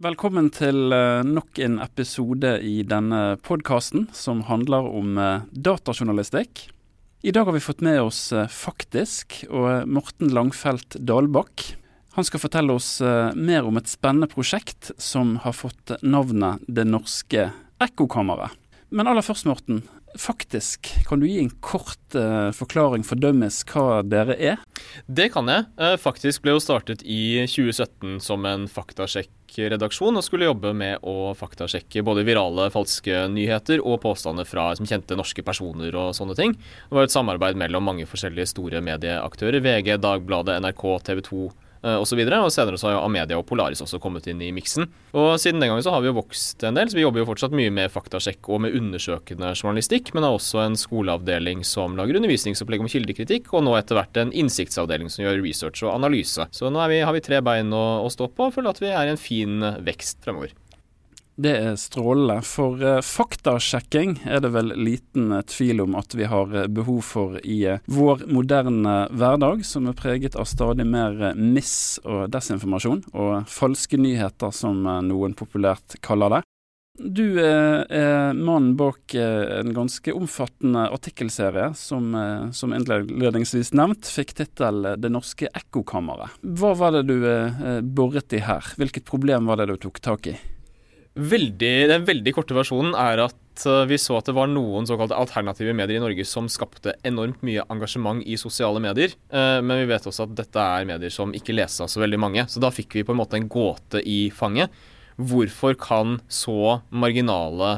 Velkommen til eh, nok en episode i denne podkasten som handler om eh, datajournalistikk. I dag har vi fått med oss eh, Faktisk og Morten Langfelt Dalbakk. Han skal fortelle oss mer om et spennende prosjekt som har fått navnet Det norske ekkokammeret. Men aller først, Morten. Faktisk, kan du gi en kort uh, forklaring for dummies hva dere er? Det kan jeg. Uh, faktisk ble jo startet i 2017 som en faktasjekkredaksjon og skulle jobbe med å faktasjekke både virale falske nyheter og påstander fra som kjente norske personer og sånne ting. Det var et samarbeid mellom mange forskjellige store medieaktører. VG, Dagbladet, NRK, TV 2 Eh, og, og senere så har jo Amedia og Polaris også kommet inn i miksen. Og siden den gangen så har vi jo vokst en del, så vi jobber jo fortsatt mye med faktasjekk og med undersøkende journalistikk, men har også en skoleavdeling som lager undervisningsopplegg om kildekritikk, og nå etter hvert en innsiktsavdeling som gjør research og analyse. Så nå vi, har vi tre bein å, å stå på og føler at vi er i en fin vekst fremover. Det er strålende. For uh, faktasjekking er det vel liten uh, tvil om at vi har uh, behov for i vår moderne hverdag, som er preget av stadig mer miss- og desinformasjon, og falske nyheter, som noen populært kaller det. Du er mannen bak en ganske omfattende artikkelserie som, som innledningsvis nevnt, fikk tittel 'Det norske ekkokammeret'. Hva var det du boret i her? Hvilket problem var det du tok tak i? Veldig, den veldig korte versjonen er at eh, vi så at det var noen såkalte alternative medier i Norge som skapte enormt mye engasjement i sosiale medier. Eh, men vi vet også at dette er medier som ikke leses av så veldig mange. Så da fikk vi på en måte en gåte i fanget. Hvorfor kan så marginale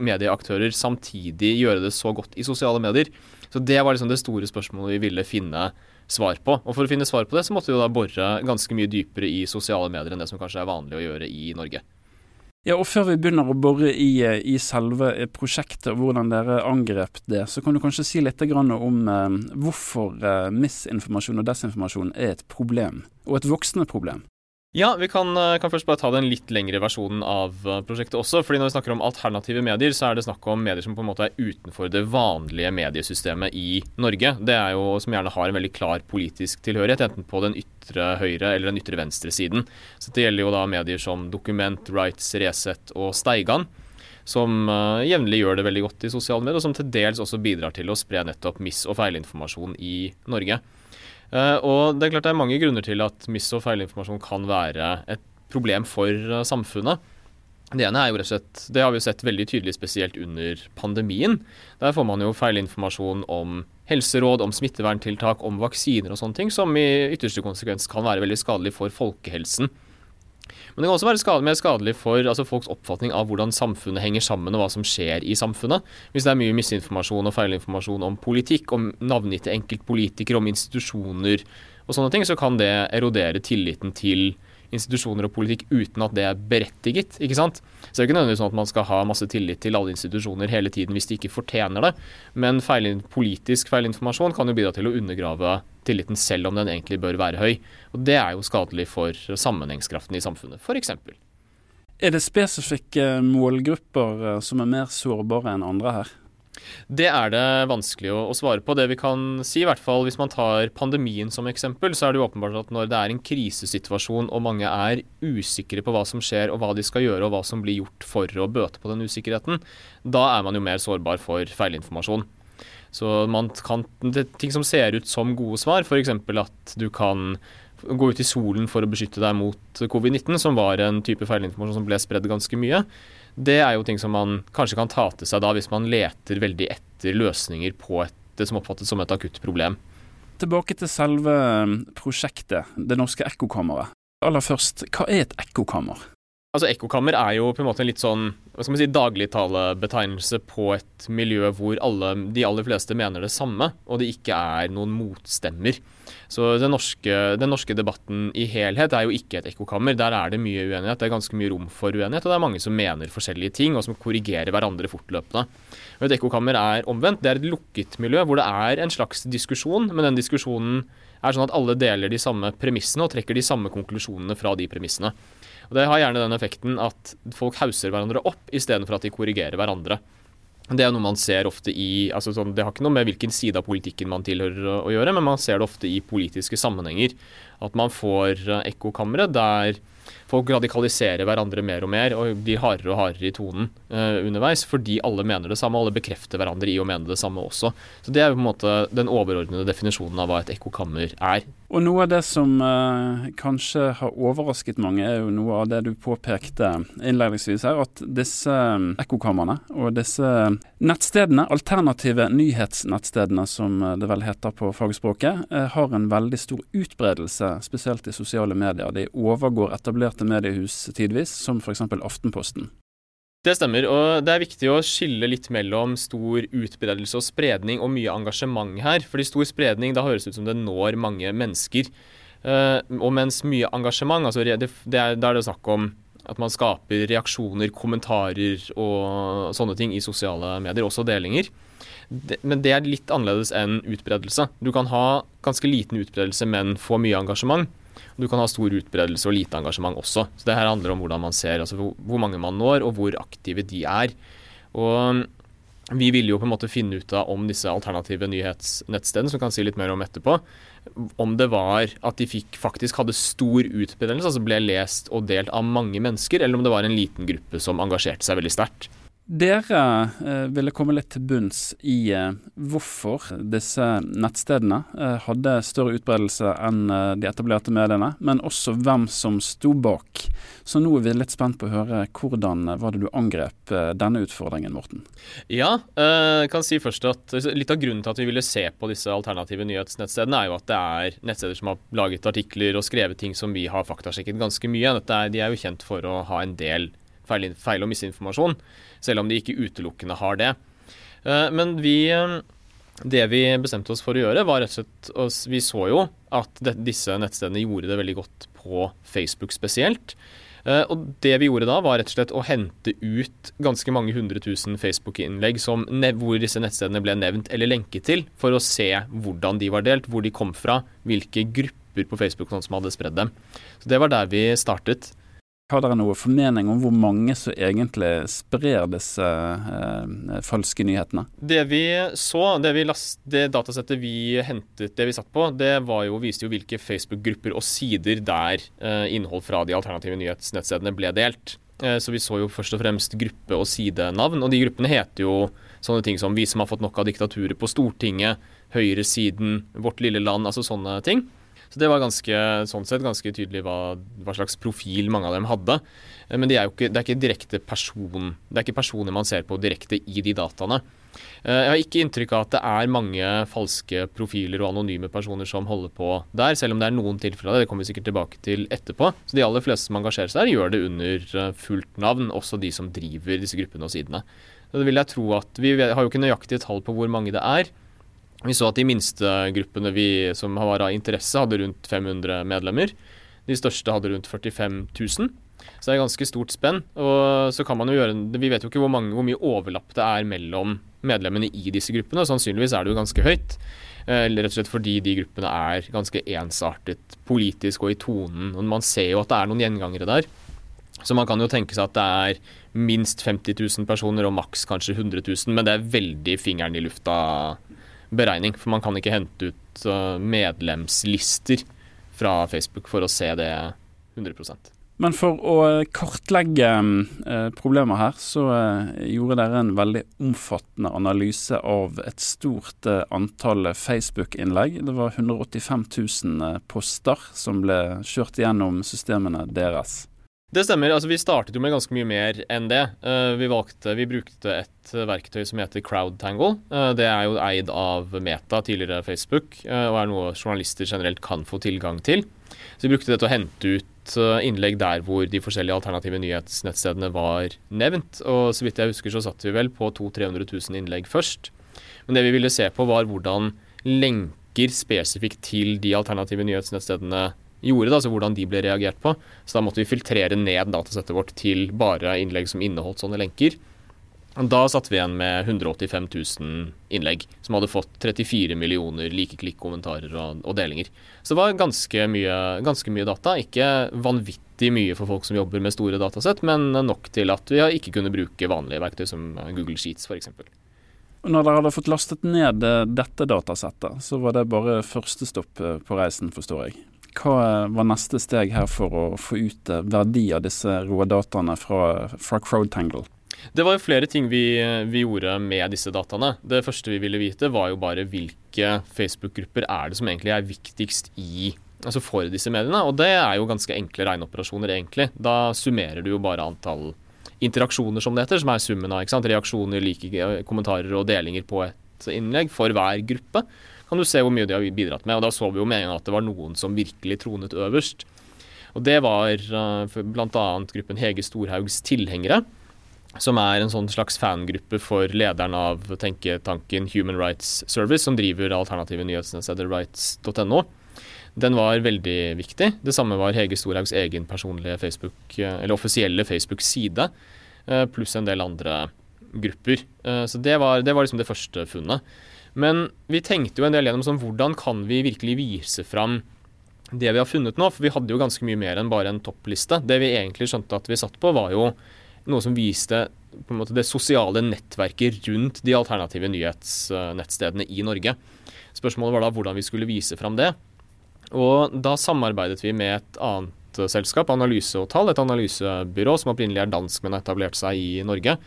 medieaktører samtidig gjøre det så godt i sosiale medier? Så det var liksom det store spørsmålet vi ville finne svar på. Og for å finne svar på det, så måtte vi da bore ganske mye dypere i sosiale medier enn det som kanskje er vanlig å gjøre i Norge. Ja, og Før vi begynner å bore i, eh, i selve eh, prosjektet og hvordan dere angrep det, så kan du kanskje si litt om eh, hvorfor misinformasjon og desinformasjon er et problem, og et voksende problem. Ja, vi kan, eh, kan, først bare ta den litt lengre versjonen av eh, prosjektet også. fordi Når vi snakker om alternative medier, så er det snakk om medier som på en måte er utenfor det vanlige mediesystemet i Norge. Det er jo som gjerne har en veldig klar politisk tilhørighet, enten på den ytre høyre eller den ytre venstre siden. Så Det gjelder jo da medier som Dokument, Rights, Resett og Steigan. Som uh, jevnlig gjør det veldig godt i sosiale medier, og som til dels også bidrar til å spre nettopp miss- og feilinformasjon i Norge. Uh, og det er klart det er mange grunner til at miss- og feilinformasjon kan være et problem for uh, samfunnet. Det ene er jo rett og slett, det har vi jo sett veldig tydelig spesielt under pandemien. Der får man jo feilinformasjon om helseråd, om smitteverntiltak, om vaksiner og sånne ting, som i ytterste konsekvens kan være veldig skadelig for folkehelsen. Men det kan også være skadelig, mer skadelig for altså, folks oppfatning av hvordan samfunnet henger sammen, og hva som skjer i samfunnet. Hvis det er mye misinformasjon og feilinformasjon om politikk, om navngitte enkeltpolitikere, om institusjoner og sånne ting, så kan det erodere tilliten til institusjoner og politikk uten at det er berettiget. ikke sant? Så det er ikke nødvendigvis sånn at man skal ha masse tillit til alle institusjoner hele tiden hvis de ikke fortjener det, men feil, politisk feilinformasjon kan jo bidra til å undergrave tilliten selv om den egentlig bør være høy. Og Det er jo skadelig for sammenhengskraften i samfunnet, f.eks. Er det spesifikke målgrupper eh, som er mer sårbare enn andre her? Det er det vanskelig å, svare på. Det vi kan si, i hvert fall hvis man tar pandemien som eksempel, så er det jo åpenbart at når det er en krisesituasjon og mange er usikre på hva som skjer og hva de skal gjøre og hva som blir gjort for å bøte på den usikkerheten, da er man jo mer sårbar for feilinformasjon. Så man kan, ting som ser ut som gode svar, f.eks. at du kan gå ut i solen for å beskytte deg mot covid-19, som var en type feilinformasjon som ble spredd ganske mye. Det er jo ting som man kanskje kan ta til seg da, hvis man leter veldig etter løsninger på et, det som oppfattes som et akutt problem. Tilbake til selve prosjektet, Det norske ekkokammeret. Aller først, hva er et ekkokammer? Altså Ekkokammer er jo på en måte en litt sånn hva skal man si, dagligtalebetegnelse på et miljø hvor alle, de aller fleste mener det samme, og det ikke er noen motstemmer. Så den norske, den norske, debatten i helhet er jo ikke et ekkokammer. Der er det mye uenighet. Det er ganske mye rom for uenighet, og det er mange som mener forskjellige ting, og som korrigerer hverandre fortløpende. Og et ekkokammer er omvendt. Det er et lukket miljø hvor det er en slags diskusjon, men den diskusjonen er sånn at alle deler de samme premissene og trekker de samme konklusjonene fra de premissene. Og Det har gjerne den effekten at folk hauser hverandre opp istedenfor at de korrigerer hverandre. Det er noe man ser ofte i altså sånn, Det har ikke noe med hvilken side av politikken man tilhører å, gjøre, men man ser det ofte i politiske sammenhenger. At man får uh, ekkokamre der folk radikaliserer hverandre mer og mer og blir hardere og hardere i tonen eh, underveis, fordi alle mener det samme, alle bekrefter hverandre i å mene det samme også. Så Det er på en måte den overordnede definisjonen av hva et ekkokammer er. Og Noe av det som eh, kanskje har overrasket mange, er jo noe av det du påpekte innledningsvis her, at disse ekkokamrene og disse nettstedene, alternative nyhetsnettstedene som det vel heter på fagspråket, eh, har en veldig stor utbredelse, spesielt i sosiale medier. De overgår etablerte mediehus tidvis, som f.eks. Aftenposten. Det stemmer, og det er viktig å skille litt mellom stor utbredelse og spredning og mye engasjement her. Fordi stor spredning, da høres det ut som det når mange mennesker. Uh, og mens mye engasjement, altså det er, da er det snakk om at man skaper reaksjoner, kommentarer og sånne ting i sosiale medier, også delinger. Men det er litt annerledes enn utbredelse. Du kan ha ganske liten utbredelse, men få mye engasjement. Du kan ha stor utbredelse og lite engasjement også. Så det her handler om hvordan man ser, altså hvor mange man når, og hvor aktive de er. Og vi ville jo på en måte finne ut av om disse alternative nyhetsnettstedene, som kan si litt mer om etterpå, om det var at de fikk, faktisk hadde stor utbredelse, altså ble lest og delt av mange mennesker, eller om det var en liten gruppe som engasjerte seg veldig sterkt. Dere eh, ville komme litt til bunns i eh, hvorfor disse nettstedene eh, hadde større utbredelse enn eh, de etablerte mediene, men også hvem som sto bak. Så nå er vi litt spent på å høre hvordan eh, var det du angrep eh, denne utfordringen, Morten? Ja, jeg kan si først at litt av grunnen til at vi ville se på disse alternative nyhetsnettstedene, er jo at det er nettsteder som har laget artikler og skrevet ting som vi har faktasjekket ganske mye. Er, de er jo kjent for å ha en del feil, feil og misinformasjon, selv om de ikke utelukkende har det. Eh, men vi eh, det vi bestemte oss for å gjøre, var rett og slett Vi så jo at disse nettstedene gjorde det veldig godt på Facebook spesielt. Eh, og det vi gjorde da, var rett og slett å hente ut ganske mange hundre tusen Facebook-innlegg hvor disse nettstedene ble nevnt eller lenket til, for å se hvordan de var delt, hvor de kom fra, hvilke grupper på Facebook som hadde spredd dem. Så Det var der vi startet. Har dere noe formening om hvor mange som egentlig sprer disse eh, falske nyhetene? Det vi så, det, vi last, det, datasettet vi hentet, det vi satt på, det jo, viste jo hvilke Facebook-grupper og sider der eh, innhold fra de alternative nyhetsnettstedene ble delt. Eh, så vi så jo først og fremst gruppe- og sidenavn, og de gruppene heter jo sånne ting som 'Vi som har fått nok av diktaturet på Stortinget', 'Høyresiden', 'Vårt lille land', altså sånne ting. Så det var ganske, sånn sett ganske tydelig hva, hva, slags profil mange av dem hadde. Eh, men det er ikke, det er ikke direkte person, det er ikke personer man ser på direkte i de dataene. Eh, jeg har ikke inntrykk av at det er mange falske profiler og anonyme personer som holder på der, selv om det er noen tilfeller av det. Det kommer vi sikkert tilbake til etterpå. Så de aller fleste som engasjerer seg der, gjør det under eh, fullt navn, også de som driver disse gruppene og sidene. Så det vil jeg tro at Vi har jo ikke nøyaktige tall på hvor mange det er. Vi så at de minste gruppene vi, som var av interesse, hadde rundt 500 medlemmer. De største hadde rundt 45 000. Så det er ganske stort spenn. Og så kan man jo gjøre Vi vet jo ikke hvor, mange, hvor mye overlapp det er mellom medlemmene i disse gruppene. Sannsynligvis er det jo ganske høyt. Eller rett og slett fordi de gruppene er ganske ensartet politisk og i tonen. Og man ser jo at det er noen gjengangere der. Så man kan jo tenke seg at det er minst 50 000 personer og maks kanskje 100 000, men det er veldig fingeren i lufta beregning. For man kan ikke hente ut medlemslister fra Facebook for å se det 100% men for å kartlegge eh, problemer her, så eh, gjorde dere en veldig omfattende analyse av et stort eh, antall Facebook-innlegg. Det var 185 000 eh, poster som ble kjørt gjennom systemene deres. Det stemmer. altså Vi startet jo med ganske mye mer enn det. Uh, vi, valgte, vi brukte et verktøy som heter CrowdTangle. Uh, det er jo eid av Meta, tidligere Facebook, og er noe journalister generelt kan få tilgang til. Så vi brukte det til å hente ut innlegg der hvor de forskjellige alternative nyhetsnettstedene var nevnt. Og så vidt jeg husker så satt vi vel på 200 000-300 000 innlegg først. Men det vi ville se på var hvordan lenker spesifikt til de alternative nyhetsnettstedene gjorde, da, altså hvordan de ble reagert på. Så da måtte vi filtrere ned datasettet vårt til bare innlegg som inneholdt sånne lenker. Da satt vi igjen med 185 000 innlegg som hadde fått 34 millioner like-klikk-kommentarer og, og, delinger. Så det var ganske mye, ganske mye, data. Ikke vanvittig mye for folk som jobber med store datasett, men nok til at vi ikke kunne bruke vanlige verktøy som Google Sheets f.eks. Når dere hadde fått lastet ned dette datasettet, så var det bare første stopp på reisen, forstår jeg. Hva var neste steg her for å få ut verdi av disse rådataene fra, fra Crowdtangle? Det var jo flere ting vi, vi, gjorde med disse dataene. Det første vi ville vite, var jo bare hvilke Facebook-grupper er det som egentlig er viktigst i, altså for disse mediene. Og det er jo ganske enkle regneoperasjoner, egentlig. Da summerer du jo bare antall interaksjoner, som det heter, som er summen av reaksjoner, like kommentarer og delinger på et innlegg for hver gruppe. Kan du se hvor mye de har bidratt med. Og da så vi jo med en gang at det var noen som virkelig tronet øverst. Og det var uh, bl.a. gruppen Hege Storhaugs tilhengere som er en sånn slags fangruppe for lederen av tenketanken Human Rights Service, som driver alternative nyhetsnettsteder rights.no. Den var veldig viktig. Det samme var Hege Storhaugs egen personlige Facebook, eller offisielle Facebook-side, eh, pluss en del andre grupper. Eh, så det var, det var liksom det første funnet. Men vi tenkte jo en del gjennom sånn, hvordan kan vi virkelig vise fram det vi har funnet nå? For vi hadde jo ganske mye mer enn bare en toppliste. Det vi egentlig skjønte at vi satt på, var jo noe som viste på en måte det sosiale nettverket rundt de alternative nyhetsnettstedene i Norge. Spørsmålet var da hvordan vi skulle vise fram det. Og da samarbeidet vi med et annet selskap, Analyse og Tall, et analysebyrå som opprinnelig er dansk, men har etablert seg i Norge,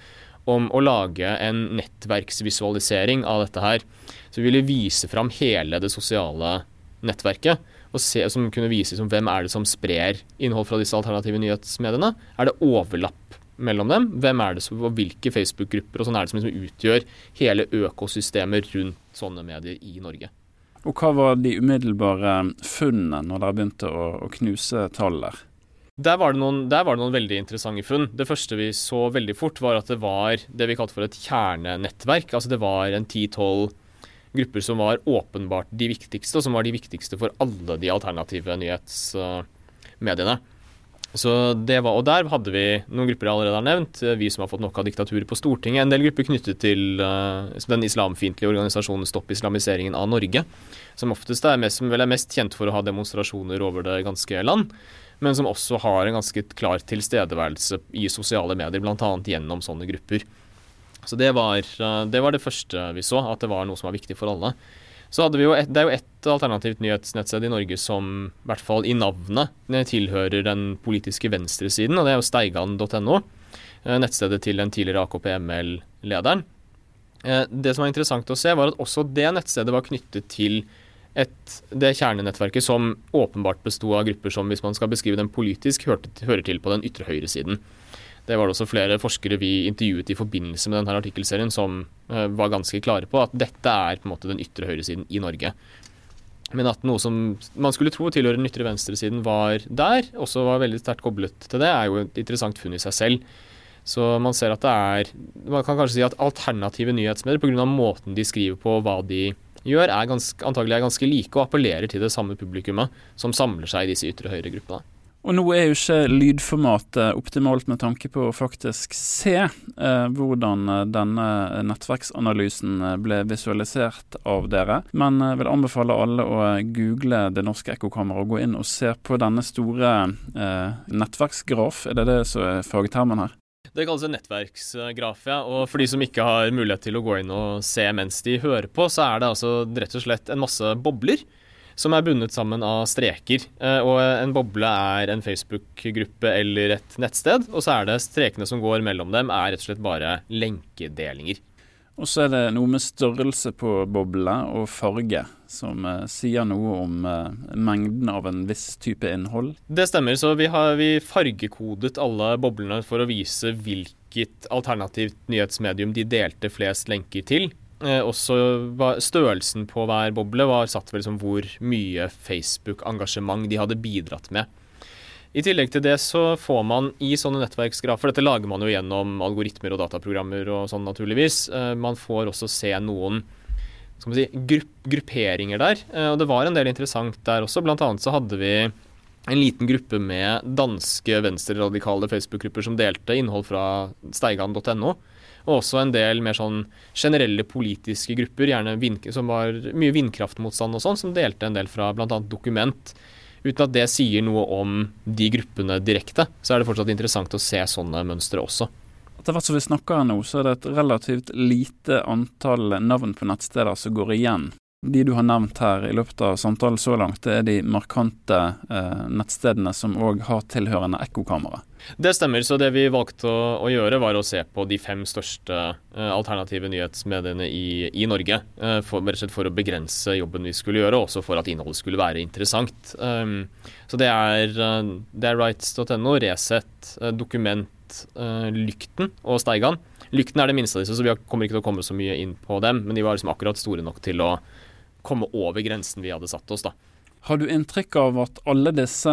om å lage en nettverksvisualisering av dette her. Så vi ville vise fram hele det sosiale nettverket. Se, som kunne vise som hvem er det som sprer innhold fra disse alternative nyhetsmediene. Er det overlapp mellom dem. Hvem er det som, og Hvilke Facebook-grupper og sånn er det som liksom utgjør hele økosystemet rundt sånne medier i Norge. Og Hva var de umiddelbare funnene når dere begynte å, å knuse tall der? Der var, noen, der var, det noen, veldig interessante funn. Det første vi så veldig fort, var at det var det vi kalte for et kjernenettverk. Altså det var en ti-tolv grupper som var åpenbart de viktigste, og som var de viktigste for alle de alternative nyhetsmediene. Så det var, og Der hadde vi noen grupper jeg allerede har nevnt. Vi som har fått nok av diktaturet på Stortinget. En del grupper knyttet til uh, den islamfiendtlige organisasjonen Stopp islamiseringen av Norge. Som oftest er mest, vel er mest kjent for å ha demonstrasjoner over det ganske land. Men som også har en ganske klar tilstedeværelse i sosiale medier, bl.a. gjennom sånne grupper. Så det var, uh, det var det første vi så, at det var noe som var viktig for alle. Så hadde vi jo et, Det er jo ett alternativt nyhetsnettsted i Norge som i hvert fall i navnet tilhører den politiske venstresiden, og det er jo steigan.no. Eh, nettstedet til den tidligere AKP-ML-lederen. Eh, det som var interessant å se, var at også det nettstedet var knyttet til et, det kjernenettverket som åpenbart besto av grupper som, hvis man skal beskrive dem politisk, hørte, hører til på den ytre høyresiden. Det var det også flere forskere vi intervjuet i forbindelse med denne artikkelserien som uh, var ganske klare på at dette er på en måte den ytre høyresiden i Norge. Men at noe som man skulle tro tilhører den ytre venstresiden var der, også var veldig sterkt koblet til det, er jo et interessant funn i seg selv. Så man ser at det er Man kan kanskje si at alternative nyhetsmedier, pga. måten de skriver på, hva de gjør, er ganske, antagelig er ganske like og appellerer til det samme publikummet som samler seg i disse ytre høyre-gruppene. Og nå er jo ikke lydformatet optimalt med tanke på å faktisk se eh, hvordan eh, denne nettverksanalysen eh, ble visualisert av dere, men jeg vil anbefale alle å google Det norske ekkokammeret og gå inn og se på denne store eh, nettverksgraf. Er det det som er fagtermen her? Det kalles en nettverksgraf, ja. Og for de som ikke har mulighet til å gå inn og se mens de hører på, så er det altså rett og slett en masse bobler som er bundet sammen av streker. Eh, og en boble er en Facebook-gruppe eller et nettsted, og så er det strekene som går mellom dem, er rett og slett bare lenkedelinger. Og så er det noe med størrelse på boble og farge som eh, sier noe om eh, mengden av en viss type innhold. Det stemmer, så vi har vi fargekodet alle boblene for å vise hvilket alternativt nyhetsmedium de delte flest lenker til. Eh, også var Størrelsen på hver boble var satt ved liksom hvor mye Facebook-engasjement de hadde bidratt med. I tillegg til det så får man i sånne nettverksgrafer Dette lager man jo gjennom algoritmer og dataprogrammer og sånn, naturligvis. Eh, man får også se noen skal man si, grupp, grupperinger der. Eh, og det var en del interessant der også. Blant annet så hadde vi en liten gruppe med danske venstreradikale Facebook-grupper som delte innhold fra steigan.no. Og også en del mer sånn generelle politiske grupper, gjerne vind, som var mye vindkraftmotstand og sånn, som delte en del fra bl.a. Dokument. Uten at det sier noe om de gruppene direkte, så er det fortsatt interessant å se sånne mønstre også. Etter hvert som vi snakker nå, så er det et relativt lite antall navn på nettsteder som går igjen De du har nevnt her i løpet av samtalen så langt, det er de markante eh, nettstedene som òg har tilhørende ekkokamera. Det stemmer. Så det vi valgte å, å, gjøre, var å se på de fem største eh, alternative nyhetsmediene i, i Norge. Eh, for, rett og slett for å begrense jobben vi skulle gjøre, og også for at innholdet skulle være interessant. Um, så det er, uh, er rights.no, Resett, Dokument, Lykten og Steigan. Lykten er det minste av disse, så vi kommer ikke til å komme så mye inn på dem. Men de var liksom akkurat store nok til å komme over grensen vi hadde satt oss, da. Har du inntrykk av at alle disse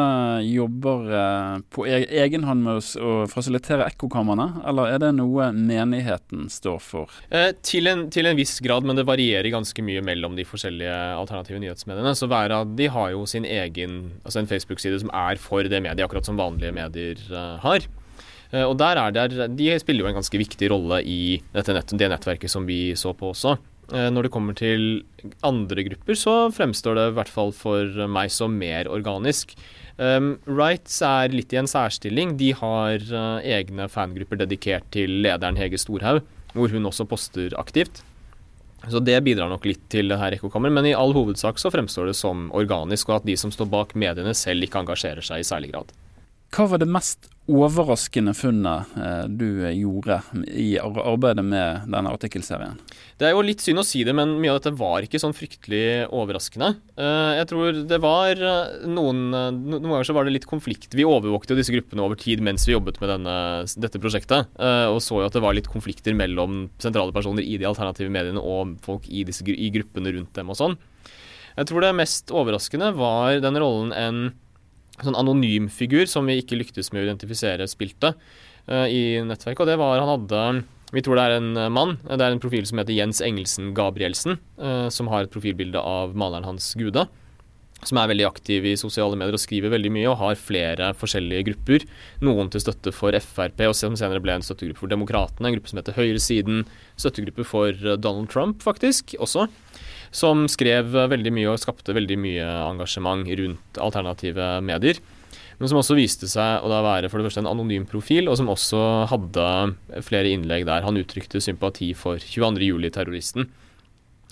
jobber eh, på e-, egen hånd med å fasilitere ekkokamrene, eller er det noe menigheten står for? Eh, til, en, til, en, viss grad, men det varierer ganske mye mellom de forskjellige alternative nyhetsmediene. Så hver av de har jo sin egen altså en Facebook-side som er for det mediet, akkurat som vanlige medier uh, har. Eh, og der er det, De spiller jo en ganske viktig rolle i dette nett, det nettverket som vi så på også. Eh, når det kommer til andre grupper, så fremstår det i hvert fall for meg som mer organisk. Um, Rights er litt i en særstilling. De har uh, egne fangrupper dedikert til lederen Hege Storhaug, hvor hun også poster aktivt. Så det bidrar nok litt til det her ekkokammeret, men i all hovedsak så fremstår det som organisk, og at de som står bak mediene selv ikke engasjerer seg i særlig grad. Hva var det mest overraskende funnet eh, du gjorde i arbeidet med denne artikkelserien? Det er jo litt synd å si det, men mye av dette var ikke sånn fryktelig overraskende. Eh, jeg tror det var eh, noen Noen ganger så var det litt konflikt. Vi overvåkte jo disse gruppene over tid mens vi jobbet med denne, dette prosjektet, og så jo at det var litt konflikter mellom sentrale personer i de alternative mediene og folk i, disse, i gruppene rundt dem og sånn. Jeg tror det mest overraskende var den rollen en sånn anonym figur som vi ikke lyktes med å identifisere spilte uh, i nettverket. Og det var Han hadde Vi tror det er en uh, mann. Det er en profil som heter Jens Engelsen Gabrielsen, uh, som har et profilbilde av maleren hans Guda. Som er veldig aktiv i sosiale medier og skriver veldig mye og har flere forskjellige grupper. Noen til støtte for Frp, og som senere ble en støttegruppe for Demokratene. En gruppe som heter Høyresiden. Støttegruppe for Donald Trump, faktisk, også som skrev veldig mye og skapte veldig mye engasjement rundt alternative medier. Men som også viste seg å da være for det første en anonym profil, og som også hadde flere innlegg der han uttrykte sympati for 22.07-terroristen.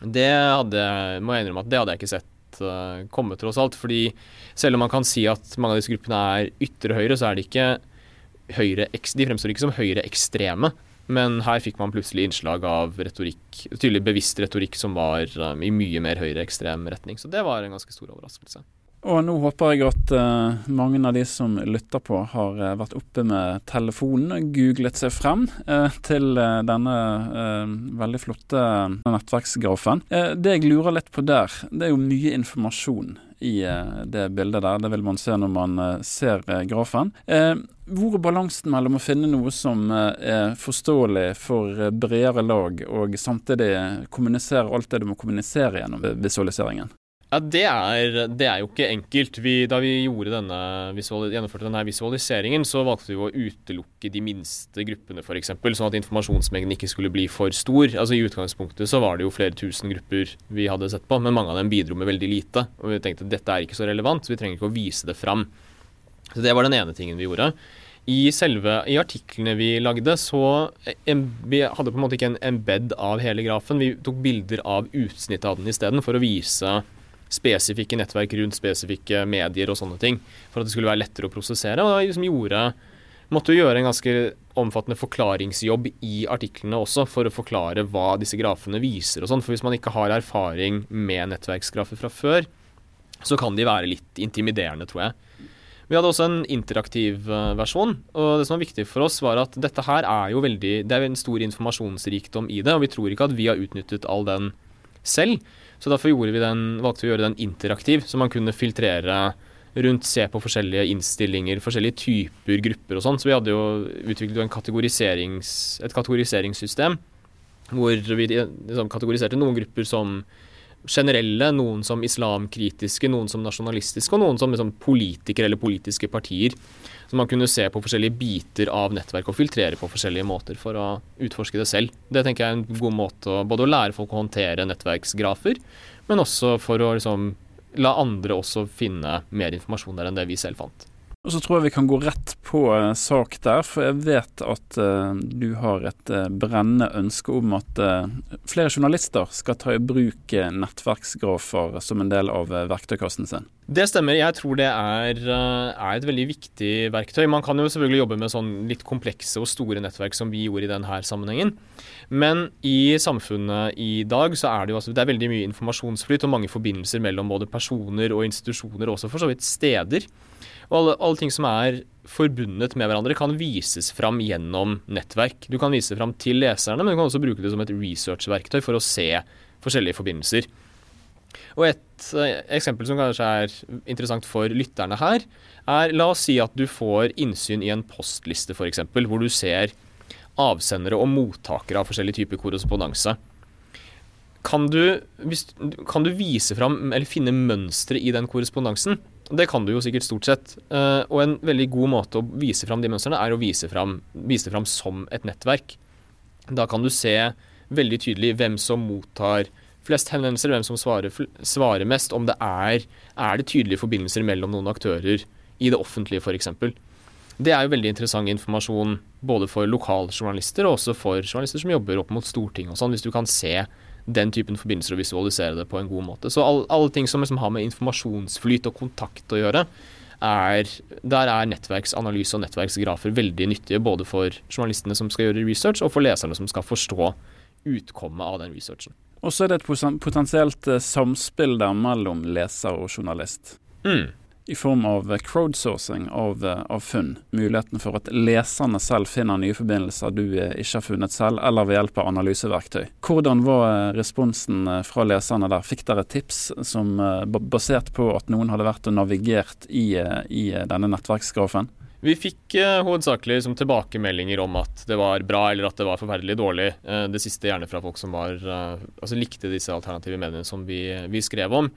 Det hadde, må jeg innrømme at det hadde jeg ikke sett uh, komme, tross alt. fordi selv om man kan si at mange av disse gruppene er ytre høyre, så er de ikke høyre, de fremstår ikke som høyreekstreme. Men her fikk man plutselig innslag av retorikk, tydelig bevisst retorikk som var um, i mye mer høyreekstrem retning. Så det var en ganske stor overraskelse. Og nå håper jeg at uh, mange av de som lytter på, har uh, vært oppe med telefonen, og googlet seg frem uh, til denne veldig flotte nettverksgrafen. det jeg lurer litt på der, det er jo mye informasjon i det bildet der. Det vil man se når man ser grafen. Hvor er balansen mellom å finne noe som er forståelig for bredere lag, og samtidig kommunisere alt det du må kommunisere gjennom visualiseringen? Ja, det er, det er, jo ikke enkelt. Vi, da vi denne gjennomførte denne visualiseringen, så valgte vi å utelukke de minste gruppene, f.eks., sånn at informasjonsmengden ikke skulle bli for stor. Altså I utgangspunktet så var det jo flere tusen grupper vi hadde sett på, men mange av dem bidro med veldig lite. Og vi tenkte at dette er ikke så relevant, så vi trenger ikke å vise det fram. Så Det var den ene tingen vi gjorde. I selve, i artiklene vi lagde, så em, vi hadde på en måte ikke en embed av hele grafen. Vi tok bilder av utsnittet av den isteden, for å vise spesifikke nettverk rundt spesifikke medier og sånne ting, for at det skulle være lettere å prosessere. Og da liksom gjorde, måtte jo gjøre en ganske omfattende forklaringsjobb i artiklene også, for å forklare hva disse grafene viser og sånn. For hvis man ikke har erfaring med nettverksgrafer fra før, så kan de være litt intimiderende, tror jeg. Vi hadde også en interaktiv eh, versjon, og det som var viktig for oss, var at dette her er jo veldig Det er en stor informasjonsrikdom i det, og vi tror ikke at vi har utnyttet all den selv. Så derfor vi den, valgte vi å gjøre den interaktiv, så man kunne filtrere rundt, se på forskjellige innstillinger, forskjellige typer grupper og sånn. Så vi hadde jo utviklet kategoriserings, et kategoriseringssystem hvor vi liksom, kategoriserte noen grupper som generelle, noen som islamkritiske, noen som nasjonalistiske, og noen som liksom, politikere eller politiske partier. Så man kunne se på forskjellige biter av nettverk og filtrere på forskjellige måter for å utforske det selv. Det tenker jeg er en god måte å både å lære folk å håndtere nettverksgrafer, men også for å liksom, la andre også finne mer informasjon der enn det vi selv fant. Og så tror jeg vi kan gå rett på uh, sak der, for jeg vet at uh, du har et uh, brennende ønske om at flere journalister skal ta i bruk nettverksgrafer som en del av verktøykassen sin. Det stemmer. Jeg tror det er, er, et veldig viktig verktøy. Man kan jo selvfølgelig jobbe med sånn litt komplekse og store nettverk som vi gjorde i denne sammenhengen. Men i samfunnet i dag så er det jo altså, det er veldig mye informasjonsflyt og mange forbindelser mellom både personer og institusjoner, og også for så vidt steder. Og alle, alle, ting som er forbundet med hverandre, kan vises fram gjennom nettverk. Du kan vise det fram til leserne, men du kan også bruke det som et researchverktøy for å se forskjellige forbindelser. Og Et eh, eksempel som kanskje er interessant for lytterne her, er la oss si at du får innsyn i en postliste f.eks., hvor du ser avsendere og mottakere av forskjellige typer korrespondanse. Kan du, kan du vise fram eller finne mønstre i den korrespondansen? Det kan du jo sikkert stort sett. Uh, og en veldig god måte å vise fram de mønstrene, er å vise fram, vise fram som et nettverk. Da kan du se veldig tydelig hvem som mottar flest henvendelser, hvem som svarer, svarer mest, om det er, er det tydelige forbindelser mellom noen aktører i det offentlige f.eks. Det er jo veldig interessant informasjon både for lokaljournalister og også for journalister som jobber opp mot Stortinget og sånn, hvis du kan se den typen forbindelser og visualisere det på en god måte. Så alle, alle ting som liksom har med informasjonsflyt og kontakt å gjøre, er, der er nettverksanalyse og nettverksgrafer veldig nyttige både for journalistene som skal gjøre research, og for leserne som skal forstå utkommet av den researchen. Og så er det et potensielt eh, samspill der mellom leser og journalist. Mm i form av crowdsourcing av, eh, av, funn. Muligheten for at leserne selv finner nye forbindelser du eh, ikke har funnet selv, eller ved hjelp av analyseverktøy. Hvordan var eh, responsen fra leserne der? Fikk dere tips som basert på at noen hadde vært og navigert i, i denne nettverksgrafen? Vi fikk eh, hovedsakelig som tilbakemeldinger om at det var bra eller at det var forferdelig dårlig. Eh, det siste gjerne fra folk som var, eh, altså likte disse alternative mediene som vi, vi skrev om.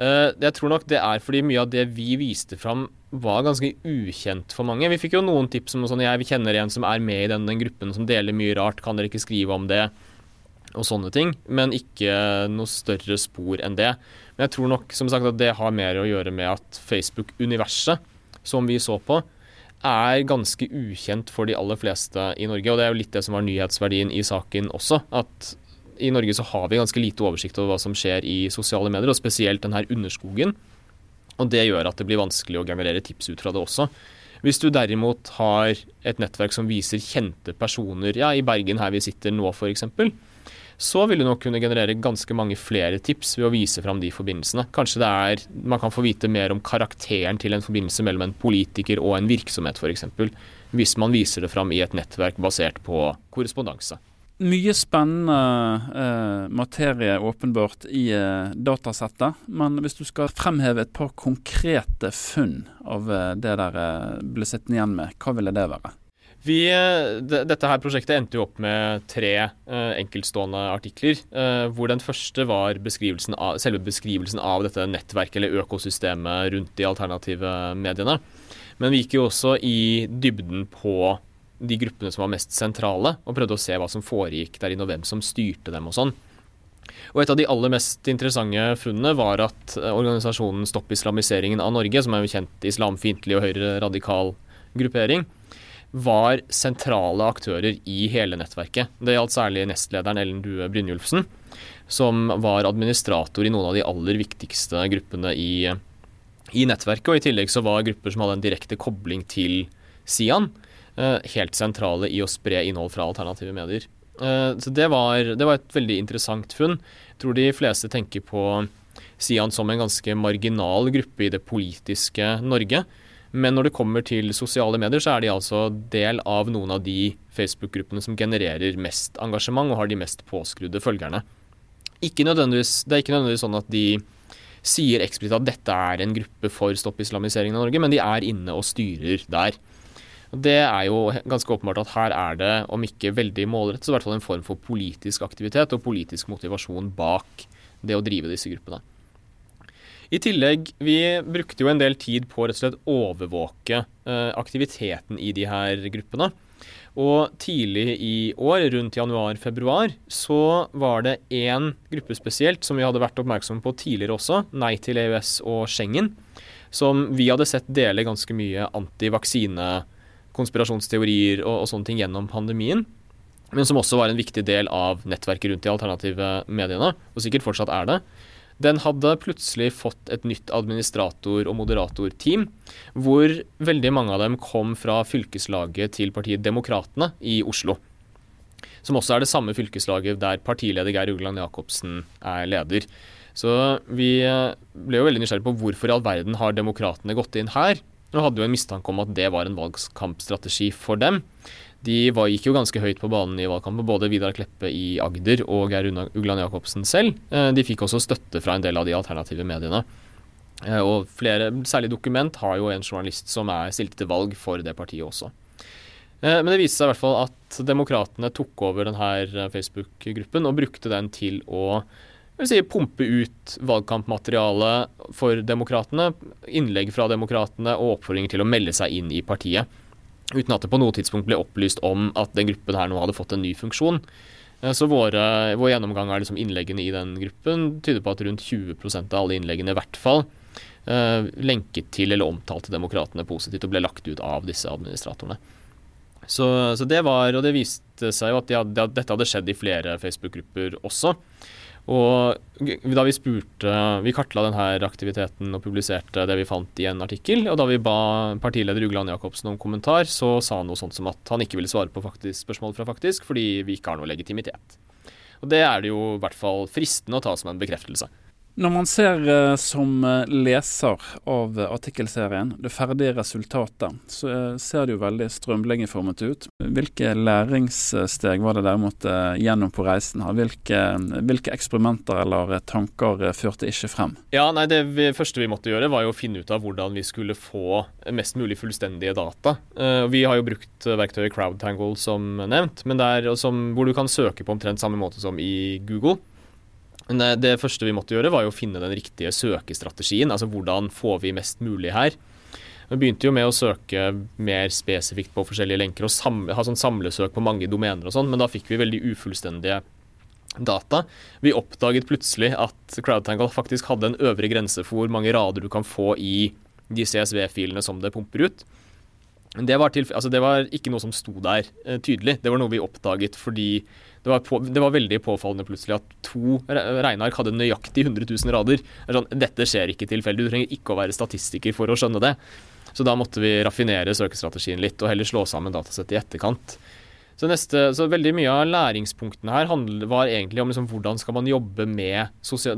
Uh, jeg tror nok det er fordi mye av det vi viste fram var ganske ukjent for mange. Vi fikk jo noen tips om sånn jeg kjenner en som er med i den, den, gruppen som deler mye rart, kan dere ikke skrive om det? Og sånne ting. Men ikke noe større spor enn det. Men jeg tror nok som sagt at det har mer å gjøre med at Facebook-universet, som vi så på, er ganske ukjent for de aller fleste i Norge. Og det er jo litt det som var nyhetsverdien i saken også. At i Norge så har vi ganske lite oversikt over hva som skjer i sosiale medier, og spesielt denne underskogen. Og det gjør at det blir vanskelig å generere tips ut fra det også. Hvis du derimot har et nettverk som viser kjente personer, ja, i Bergen her vi sitter nå f.eks., så vil du nok kunne generere ganske mange flere tips ved å vise fram de forbindelsene. Kanskje det er, man kan få vite mer om karakteren til en forbindelse mellom en politiker og en virksomhet f.eks. Hvis man viser det fram i et nettverk basert på korrespondanse. Mye spennende eh, materie åpenbart i eh, datasettet. Men hvis du skal fremheve et par konkrete funn av eh, det dere eh, ble sittende igjen med, hva ville det være? Vi, eh, dette her prosjektet endte jo opp med tre uh, enkeltstående artikler. hvor den første var beskrivelsen av, selve beskrivelsen av dette nettverket eller økosystemet rundt de alternative mediene. Men vi gikk jo også i dybden på de gruppene som var mest sentrale, og prøvde å se hva som foregikk der inne, og hvem som styrte dem og sånn. Og Et av de aller mest interessante funnene var at organisasjonen Stopp islamiseringen av Norge, som er jo kjent islamfiendtlig og høyre-radikal gruppering, var sentrale aktører i hele nettverket. Det gjaldt særlig nestlederen Ellen Due Brynjulfsen, som var administrator i noen av de aller viktigste gruppene i, i nettverket. Og i tillegg så var grupper som hadde en direkte kobling til Sian, Eh, helt sentrale i å spre innhold fra alternative medier. Eh, så det var, det var, et veldig interessant funn. Jeg tror de fleste tenker på Sian som en ganske marginal gruppe i det politiske Norge. Men når det kommer til sosiale medier, så er de altså del av noen av de Facebook-gruppene som genererer mest engasjement og har de mest påskrudde følgerne. Ikke det er ikke nødvendigvis sånn at de sier eksplisitt at dette er en gruppe for stopp islamiseringen av Norge, men de er inne og styrer der. Det er jo ganske åpenbart at her er det, om ikke veldig målrettet, så i hvert fall en form for politisk aktivitet og politisk motivasjon bak det å drive disse gruppene. I tillegg, vi brukte jo en del tid på rett og slett overvåke eh, aktiviteten i de her gruppene. Og tidlig i år, rundt januar-februar, så var det én gruppe spesielt som vi hadde vært oppmerksom på tidligere også, Nei til EØS og Schengen, som vi hadde sett dele ganske mye antivaksine, konspirasjonsteorier og, og sånne ting gjennom pandemien. Men som også var en viktig del av nettverket rundt de alternative mediene, og sikkert fortsatt er det. Den hadde plutselig fått et nytt administrator- og moderatorteam, hvor veldig mange av dem kom fra fylkeslaget til partiet Demokratene i Oslo. Som også er det samme fylkeslaget der partileder Geir Ugland Jacobsen er leder. Så vi eh, ble jo veldig nysgjerrige på hvorfor i all verden har demokratene gått inn her. Og hadde jo en mistanke om at det var en valgkampstrategi for dem. De var, gikk jo ganske høyt på banen i valgkampen, både Vidar Kleppe i Agder og Geir Ugland Jacobsen selv. Eh, de fikk også støtte fra en del av de alternative mediene. Eh, og flere, særlig Dokument har jo en journalist som er stilt til valg for det partiet også. Men det viste seg i hvert fall at demokratene tok over denne Facebook-gruppen og brukte den til å si, pumpe ut valgkampmateriale for demokratene, innlegg fra demokratene og oppfordringer til å melde seg inn i partiet. Uten at det på noe tidspunkt ble opplyst om at den gruppen her nå hadde fått en ny funksjon. Eh, så våre, vår gjennomgang av liksom innleggene i den gruppen tyder på at rundt 20% av alle innleggene i hvert fall eh, lenket til eller omtalte demokratene positivt og ble lagt ut av disse administratorene. Så, så det var, og det viste seg jo at, de hadde, dette hadde skjedd i flere Facebook-grupper også. Og da vi spurte Vi kartla denne aktiviteten og publiserte det vi fant i en artikkel. Og da vi ba partileder Ugland Jacobsen om kommentar, så sa han noe sånt som at han ikke ville svare på faktisk, spørsmål fra Faktisk fordi vi ikke har noe legitimitet. Og det er det jo i hvert fall fristende å ta som en bekreftelse. Når man ser eh, som eh, leser av artikkelserien det ferdige resultatet, så eh, ser det jo veldig strømlinjeformet ut. Hvilke læringssteg var det derimot gjennom på reisen? her? Hvilke, hvilke eksperimenter eller tanker førte ikke frem? Ja, nei, Det vi, første vi måtte gjøre, var jo å finne ut av hvordan vi skulle få mest mulig fullstendige data. Vi har jo brukt verktøyet Crowdtangle som nevnt, der, som, hvor du kan søke på omtrent samme måte som i Google. Men det første vi måtte gjøre, var jo å finne den riktige søkestrategien. Altså hvordan får vi mest mulig her. Vi begynte jo med å søke mer spesifikt på forskjellige lenker og samle, ha sånn samlesøk på mange domener og sånn, men da fikk vi veldig ufullstendige data. Vi oppdaget plutselig at CrowdTangle faktisk hadde en øvre grense for hvor mange rader du kan få i de CSV-filene som det pumper ut. Det var, altså det var, ikke noe som sto der eh, tydelig. Det var noe vi oppdaget fordi det var, på, det var, veldig påfallende plutselig at to regneark hadde nøyaktig 100 000 rader. Det sånn, Dette skjer ikke tilfeldig. Du trenger ikke å være statistiker for å skjønne det. Så da måtte vi raffinere søkestrategien litt og heller slå sammen datasett i etterkant. Så, neste, så veldig mye av læringspunktene her var egentlig om liksom hvordan skal man jobbe med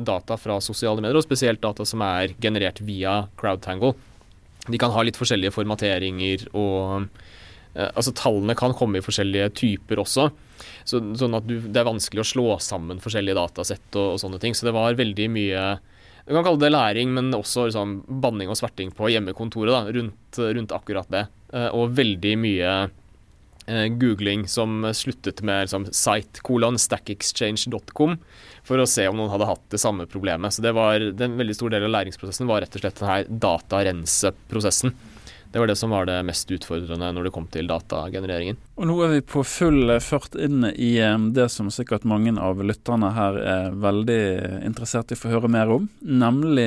data fra sosiale medier, og spesielt data som er generert via Crowdtangle. De kan ha litt forskjellige formateringer og eh, Altså tallene kan komme i forskjellige typer også. Så, sånn at du, det er vanskelig å slå sammen forskjellige datasett og, og, sånne ting. Så det var veldig mye Du kan kalle det læring, men også liksom, banning og sverting på hjemmekontoret da, rundt, rundt akkurat det. Eh, og veldig mye googling som sluttet med liksom, site kolon stackexchange.com for å se om noen hadde hatt det samme problemet. Så det var, En veldig stor del av læringsprosessen var rett og slett denne datarenseprosessen. Det var det som var det mest utfordrende når det kom til datagenereringen. Og Nå er vi på full fart inn i eh, det som sikkert mange av lytterne her er veldig interessert i å få høre mer om, nemlig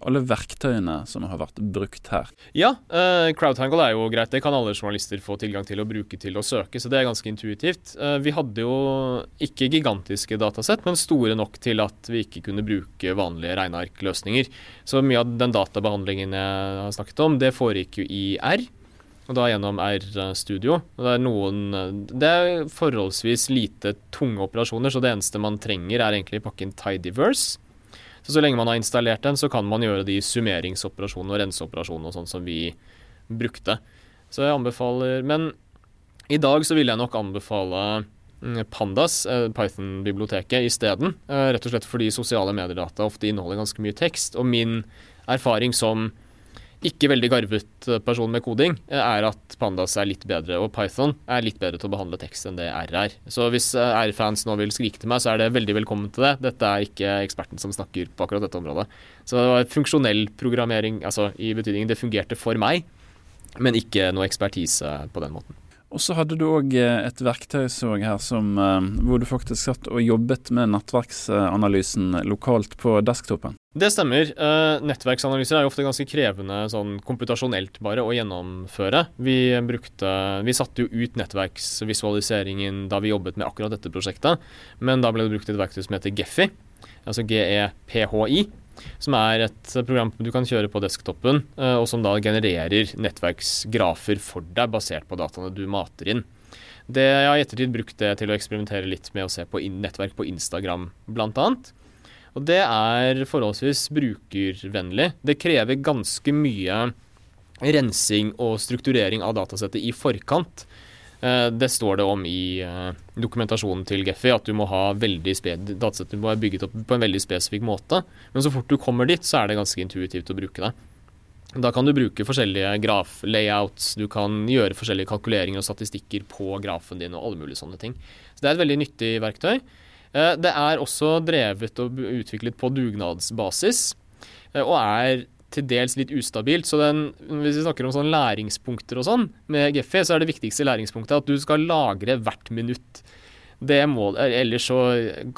alle verktøyene som har vært brukt her. Ja, eh, Crowdtangle er jo greit. Det kan alle journalister få tilgang til å bruke til å søke, så det er ganske intuitivt. Eh, vi hadde jo ikke gigantiske datasett, men store nok til at vi ikke kunne bruke vanlige regnearkløsninger. Så mye av den databehandlingen jeg har snakket om, det foregikk jo i R og da gjennom R-studio. Det er noen Det er forholdsvis lite tunge operasjoner, så det eneste man trenger, er egentlig pakken Tidyverse. Så så lenge man har installert den, så kan man gjøre de summeringsoperasjonene og renseoperasjonene og sånn som vi brukte. Så jeg anbefaler Men i dag så vil jeg nok anbefale mm, Pandas, eh, Python-biblioteket, isteden. Eh, rett og slett fordi sosiale mediedata ofte inneholder ganske mye tekst. Og min erfaring som ikke veldig garvet person med koding, eh, er at Pandas er litt bedre, og Python er litt bedre til å behandle tekst enn det R er. Så hvis eh, R-fans nå vil skrike til meg, så er det veldig velkommen til det. Dette er ikke eksperten som snakker på akkurat dette området. Så det var funksjonell programmering, altså i betydningen det fungerte for meg, men ikke noe ekspertise på den måten. Og så hadde du òg et verktøy så her som, hvor du faktisk satt og jobbet med nettverksanalysen lokalt på desktopen. Det stemmer. Uh, nettverksanalyser er jo ofte ganske krevende sånn komputasjonelt bare å gjennomføre. Vi, brukte, vi satte jo ut nettverksvisualiseringen da vi jobbet med akkurat dette prosjektet, men da ble det brukt et verktøy som heter Gephi, altså GEPHI. Som er et program du kan kjøre på desktopen, uh, og som da genererer nettverksgrafer for deg basert på dataene du mater inn. Det, jeg har i ettertid brukt det til å eksperimentere litt med å se på nettverk på Instagram, annet. Og det er forholdsvis brukervennlig. Det krever ganske mye rensing og strukturering av datasettet i forkant. Eh, det står det om i eh, dokumentasjonen til Geffy, at du må ha veldig datasettet må være bygget opp på en veldig spesifikk måte. Men så fort du kommer dit, så er det ganske intuitivt å bruke det. Da kan du bruke forskjellige graflayouts, du kan gjøre forskjellige kalkuleringer og statistikker på grafen din og alle mulige sånne ting. Så det er et veldig nyttig verktøy. Eh, det er også drevet og utviklet på dugnadsbasis, og er til dels litt ustabilt. Så den, hvis vi snakker om sånn læringspunkter og sånn, med Gephi, så er det viktigste læringspunktet at du skal lagre hvert minutt. Det må, ellers så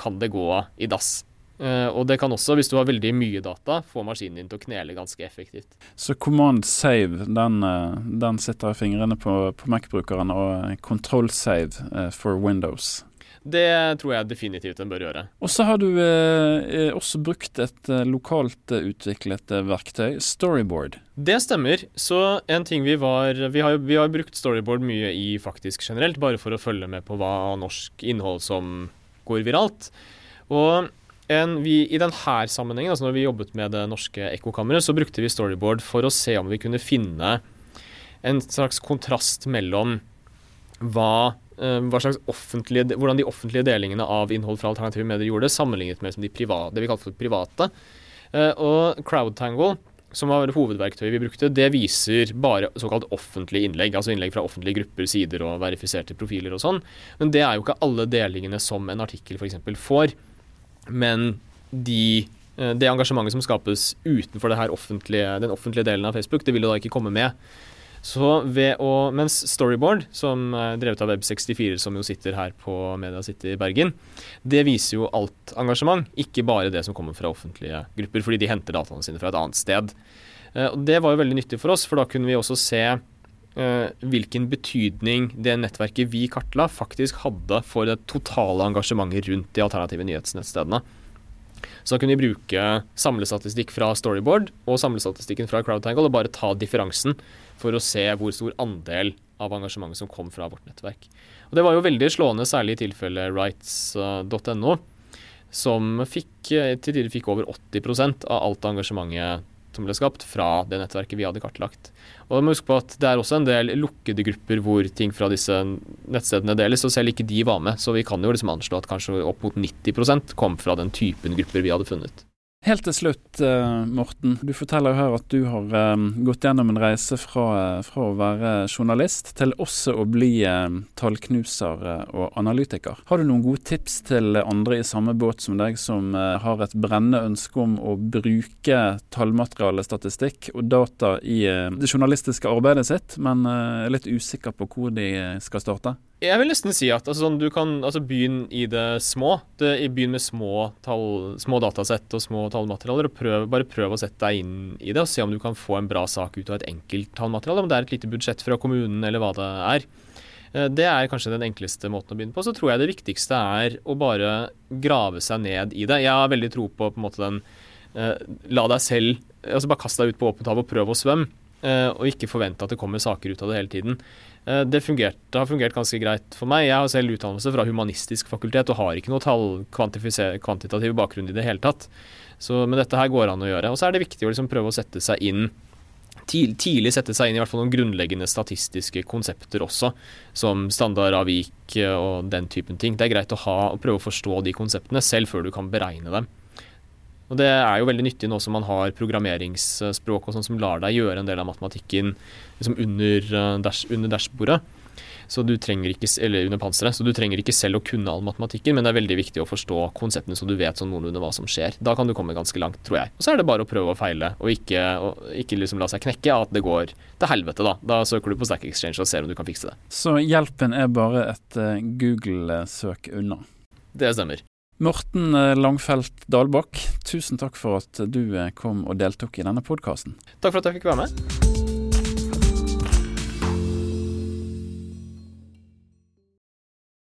kan det gå i dass. Uh, og det kan også, hvis du har veldig mye data, få maskinen din til å knele ganske effektivt. Så command save, den, den sitter i fingrene på, på Mac-brukeren, og control save uh, for Windows. Det tror jeg definitivt en bør gjøre. Og så har du eh, eh, også brukt et eh, lokalt eh, utviklet verktøy, Storyboard. Det stemmer. Så en ting vi var Vi har, vi har brukt Storyboard mye i faktisk generelt, bare for å følge med på hva norsk innhold som går viralt. Og en, vi, I denne sammenhengen, altså når vi jobbet med det norske ekkokammeret, så brukte vi Storyboard for å se om vi kunne finne en slags kontrast mellom hva Eh, slags hvordan de offentlige delingene av innhold fra alternative medier gjorde, det, sammenlignet med de private, det vi kalte for private. Eh, og CrowdTangle, som var hovedverktøyet vi brukte, det viser bare såkalt offentlige innlegg. Altså innlegg fra offentlige grupper, sider og verifiserte profiler og sånn. Men det er jo ikke alle delingene som en artikkel f.eks. får. Men de, eh, det engasjementet som skapes utenfor offentlige, den offentlige delen av Facebook, det vil jo da ikke komme med. Så ved å, mens Storyboard, som er drevet av Web64, som jo sitter her på Media City i Bergen, det viser jo alt engasjement, ikke bare det som kommer fra offentlige grupper, fordi de henter dataene sine fra et annet sted. Eh, og Det var jo veldig nyttig for oss, for da kunne vi også se uh, hvilken betydning det nettverket vi kartla, faktisk hadde for det totale engasjementet rundt de alternative nyhetsnettstedene. Så da kunne vi bruke samlestatistikk fra Storyboard og samlestatistikken fra CrowdTangle og bare ta differansen for å se hvor stor andel av engasjementet som kom fra vårt nettverk. Og Det var jo veldig slående, særlig i tilfellet rights.no, som fikk, til tider fikk over 80% av alt engasjementet som ble skapt fra det nettverket vi hadde kartlagt. Og da må huske på at Det er også en del lukkede grupper hvor ting fra disse nettstedene deles, og selv ikke de var med. Så vi kan jo liksom anslå at kanskje opp mot 90% kom fra den typen grupper vi hadde funnet. Helt til slutt, eh, Morten. Du forteller her at du har eh, gått gjennom en reise fra, eh, fra, å være journalist til også å bli tallknuser og analytiker. Har du noen gode tips til andre i samme båt som deg, som har et brennende ønske om å bruke tallmateriale, statistikk og data i det journalistiske arbeidet sitt, men er litt usikker på hvor de skal starte? Jeg vil nesten si at altså, sånn, du kan altså, begynne i det små. Det, begynn med små, tall, små datasett og små tallmaterialer. og prøv, Bare prøv å sette deg inn i det og se om du kan få en bra sak ut av et enkelt tallmateriale. Om det er et lite budsjett fra kommunen eller hva det er. Eh, det er kanskje den enkleste måten å begynne på. Så tror jeg det viktigste er å bare grave seg ned i det. Jeg har veldig tro på, på en måte den eh, La deg selv altså Bare kast deg ut på åpent hav og prøv å svømme. Eh, og ikke forvente at det kommer saker ut av det hele tiden. Eh, det, fungert, det, har fungert ganske greit for meg. Jeg har selv utdannelse fra humanistisk fakultet og har ikke noe tall, kvantitativ bakgrunn i det hele tatt. Så, men dette her går an å gjøre. Og så er det viktig å liksom prøve å sette seg inn tidlig sette seg inn i hvert fall noen grunnleggende statistiske konsepter også, som standardavvik og den typen ting. Det er greit å ha og prøve å forstå de konseptene selv før du kan beregne dem. Og Det er jo veldig nyttig nå som man har programmeringsspråk og sånn som lar deg gjøre en del av matematikken liksom under, uh, dash, under dashbordet. så du trenger ikke, eller under panseret, så du trenger ikke selv å kunne all matematikken, men det er veldig viktig å forstå konseptene så du vet sånn noenlunde hva som skjer. Da kan du komme ganske langt, tror jeg. Og så er det bare å prøve å feile, og ikke, og ikke liksom la seg knekke av at det går til helvete, da. Da søker du på Stack Exchange og ser om du kan fikse det. Så hjelpen er bare et uh, Google-søk unna? Det stemmer. Morten eh, Langfelt Dalbakk, tusen takk for at du kom og deltok i denne podkasten. Takk for at jeg fikk være med.